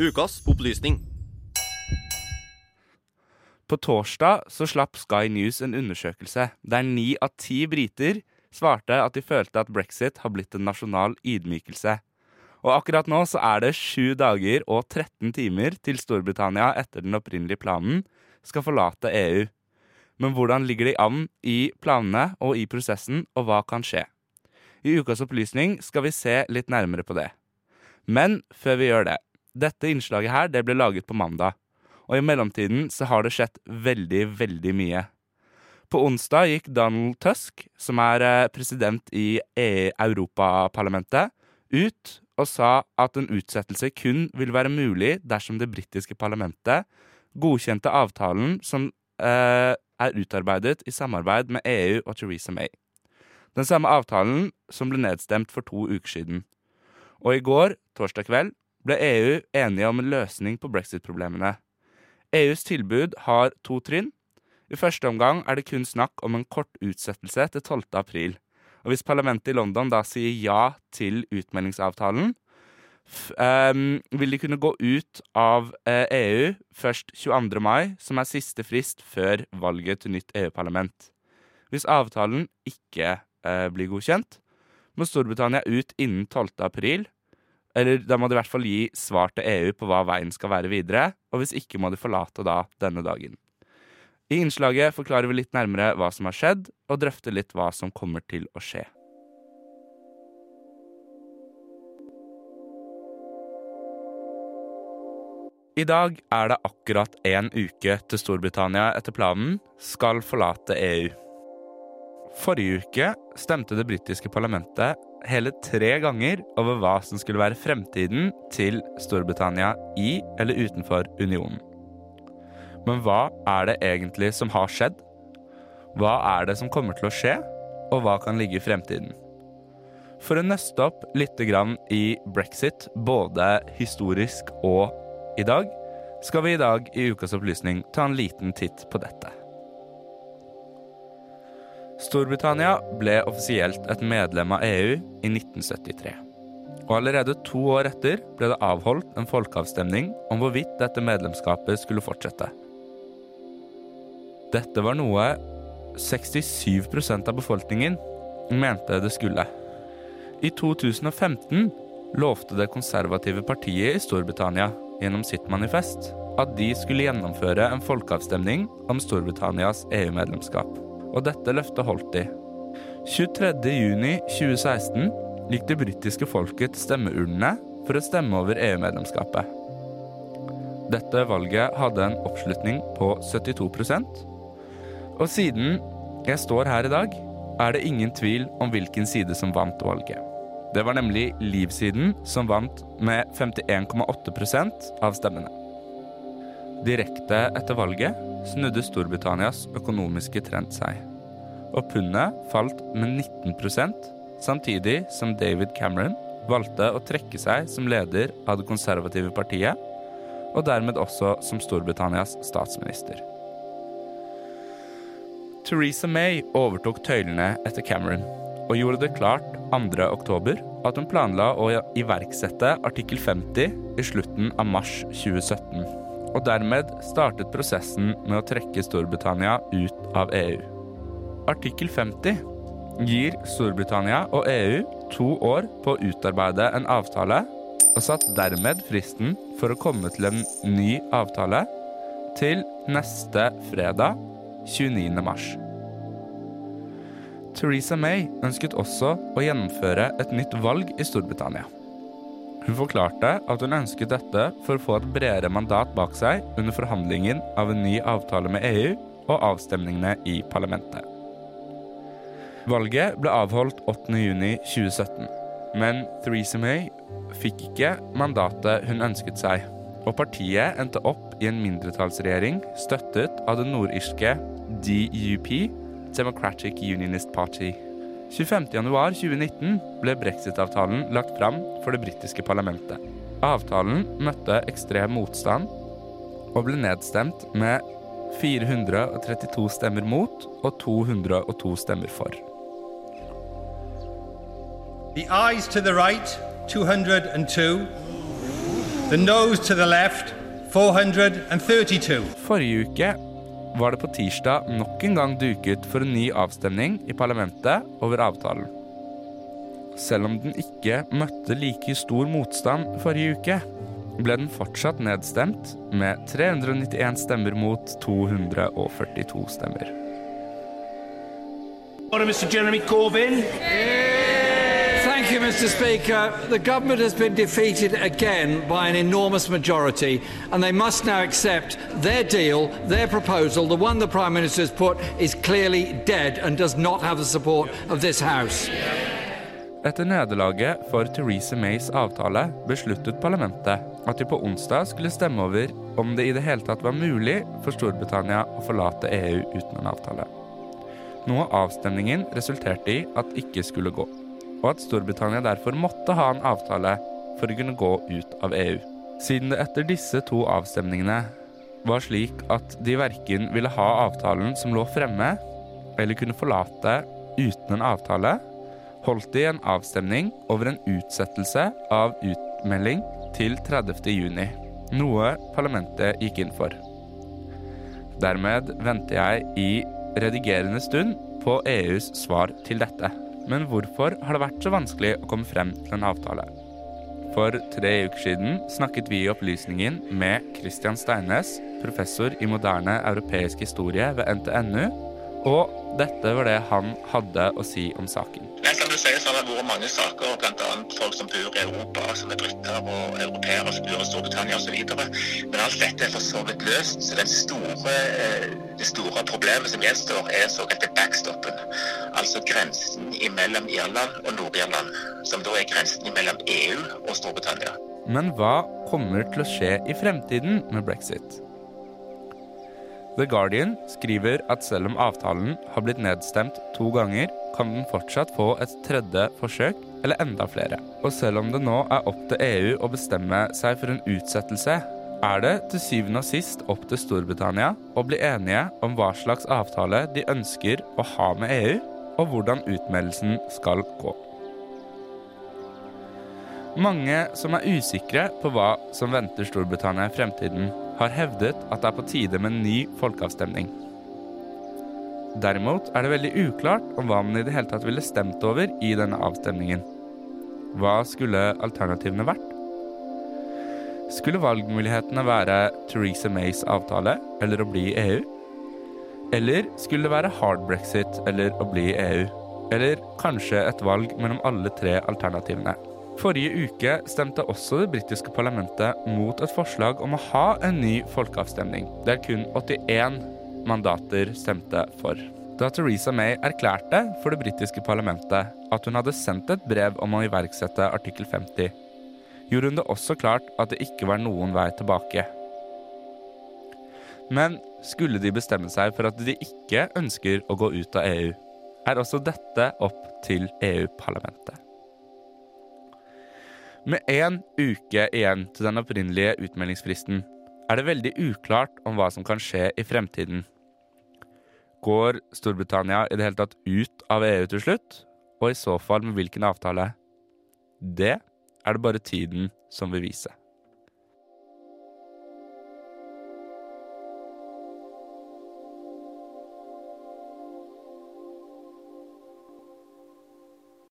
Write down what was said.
Ukas opplysning. På torsdag så slapp Sky News en undersøkelse der ni av ti briter svarte at de følte at brexit har blitt en nasjonal ydmykelse. Og akkurat nå så er det sju dager og 13 timer til Storbritannia etter den opprinnelige planen skal forlate EU. Men hvordan ligger de an i planene og i prosessen, og hva kan skje? I ukas opplysning skal vi se litt nærmere på det. Men før vi gjør det Dette innslaget her det ble laget på mandag. Og i mellomtiden så har det skjedd veldig, veldig mye. På onsdag gikk Donald Tusk, som er eh, president i EU Europaparlamentet, ut og sa at en utsettelse kun vil være mulig dersom det britiske parlamentet godkjente avtalen som eh, er utarbeidet i samarbeid med EU og Theresa May. Den samme avtalen som ble nedstemt for to uker siden. Og i går, torsdag kveld, ble EU enige om en løsning på brexit-problemene. EUs tilbud har to trinn. I første omgang er det kun snakk om en kort utsettelse til 12. april. Og hvis parlamentet i London da sier ja til utmeldingsavtalen, um, vil de kunne gå ut av uh, EU først 22. mai, som er siste frist før valget til nytt EU-parlament. Hvis avtalen ikke uh, blir godkjent, må Storbritannia ut innen 12. april, eller da må de i hvert fall gi svar til EU på hva veien skal være videre, og hvis ikke må de forlate da denne dagen. I innslaget forklarer vi litt nærmere hva som har skjedd, og drøfter litt hva som kommer til å skje. I dag er det akkurat én uke til Storbritannia etter planen skal forlate EU. Forrige uke stemte det britiske parlamentet hele tre ganger over hva som skulle være fremtiden til Storbritannia i eller utenfor unionen. Men hva er det egentlig som har skjedd? Hva er det som kommer til å skje, og hva kan ligge i fremtiden? For å nøste opp litt i brexit, både historisk og i dag, skal vi i dag i Ukas opplysning ta en liten titt på dette. Storbritannia ble offisielt et medlem av EU i 1973. Og allerede to år etter ble det avholdt en folkeavstemning om hvorvidt dette medlemskapet skulle fortsette. Dette var noe 67% av befolkningen mente det skulle. I 2015 lovte det konservative partiet i Storbritannia gjennom sitt manifest at de skulle gjennomføre en folkeavstemning om Storbritannias EU-medlemskap og dette løftet holdt de. 23.6.2016 gikk det britiske folket til stemmeurnene for å stemme over EU-medlemskapet. Dette valget hadde en oppslutning på 72% og siden jeg står her i dag, er det ingen tvil om hvilken side som vant valget. Det var nemlig Liv-siden som vant med 51,8% av stemmene. Direkte etter valget snudde Storbritannias økonomiske trend seg. Og pundet falt med 19% samtidig som David Cameron valgte å trekke seg som leder av det konservative partiet, og dermed også som Storbritannias statsminister. Theresa May overtok tøylene etter Cameron og gjorde det klart 2. oktober at hun planla å iverksette artikkel 50 i slutten av mars 2017 og dermed startet prosessen med å trekke Storbritannia ut av EU. Artikkel 50 gir Storbritannia og EU to år på å utarbeide en avtale, og satt dermed fristen for å komme til en ny avtale til neste fredag, 29. mars. Theresa May ønsket også å gjennomføre et nytt valg i Storbritannia. Hun forklarte at hun ønsket dette for å få et bredere mandat bak seg under forhandlingen av en ny avtale med EU og avstemningene i parlamentet. Valget ble avholdt 8.6.2017, men Theresa May fikk ikke mandatet hun ønsket seg, og partiet endte opp i en mindretallsregjering støttet av det nordirske DUP, Democratic Unionist Party. 25.1.2019 ble brexit-avtalen lagt fram for det britiske parlamentet. Avtalen møtte ekstrem motstand og ble nedstemt med 432 stemmer mot og 202 stemmer for. The eyes to the right, 202. The nose to the left, 432. Forrige uke var det på tirsdag nok en gang duket for en ny avstemning i parlamentet over avtalen. Selv om den ikke møtte like stor motstand forrige uke, ble den fortsatt nedstemt med 391 stemmer mot 242 stemmer. Mr. Jeremy Corbyn. Thank you, Mr. Speaker. The government has been defeated again by an enormous majority, and they must now accept their deal, their proposal, the one the Prime Minister has put, is clearly dead and does not have the support of this House. Etter nederlaget for Theresa Mays avtale besluttet parlamentet at de på onsdag skulle stemme over om det i det hele tatt var mulig for Storbritannia å forlate EU uten en avtale. Noe avstemningen resulterte i at ikke skulle gå, og at Storbritannia derfor måtte ha en avtale for å kunne gå ut av EU. Siden det etter disse to avstemningene var slik at de verken ville ha avtalen som lå fremme, eller kunne forlate uten en avtale, holdt de en avstemning over en utsettelse av utmelding til 30. juni, noe parlamentet gikk inn for. Dermed venter jeg i redigerende stund på EUs svar til dette. Men hvorfor har det vært så vanskelig å komme frem til en avtale? For tre uker siden snakket vi i Opplysningen med Christian Steines, professor i moderne europeisk historie ved NTNU, og dette var det han hadde å si om saken. Nei, som du sier, så har det vært mange saker, bl.a. folk som bor i Europa, som er briter og europeere som bor i Storbritannia osv. Men alt dette er for så vidt løst. Så den store, eh, det store problemet som gjenstår, er såkalte backstoppen. Altså grensen mellom Irland og Nord-Irland, som da er grensen mellom EU og Storbritannia. Men hva kommer til å skje i fremtiden med brexit? The Guardian skriver at selv om avtalen har blitt nedstemt to ganger, kan den fortsatt få et tredje forsøk, eller enda flere. Og selv om det nå er opp til EU å bestemme seg for en utsettelse, er det til syvende og sist opp til Storbritannia å bli enige om hva slags avtale de ønsker å ha med EU, og hvordan utmeldelsen skal gå. Mange som er usikre på hva som venter Storbritannia i fremtiden, har hevdet at det er på tide med en ny folkeavstemning. Derimot er det veldig uklart om hva man i det hele tatt ville stemt over i denne avstemningen. Hva skulle alternativene vært? Skulle valgmulighetene være Theresa Mays avtale eller å bli i EU? Eller skulle det være hard brexit eller å bli i EU? Eller kanskje et valg mellom alle tre alternativene? Forrige uke stemte også det britiske parlamentet mot et forslag om å ha en ny folkeavstemning, der kun 81 mandater stemte for. Da Theresa May erklærte for det britiske parlamentet at hun hadde sendt et brev om å iverksette artikkel 50, gjorde hun det også klart at det ikke var noen vei tilbake. Men skulle de bestemme seg for at de ikke ønsker å gå ut av EU, er også dette opp til EU-parlamentet. Med én uke igjen til den opprinnelige utmeldingsfristen er det veldig uklart om hva som kan skje i fremtiden. Går Storbritannia i det hele tatt ut av EU til slutt, og i så fall med hvilken avtale? Det er det bare tiden som vil vise.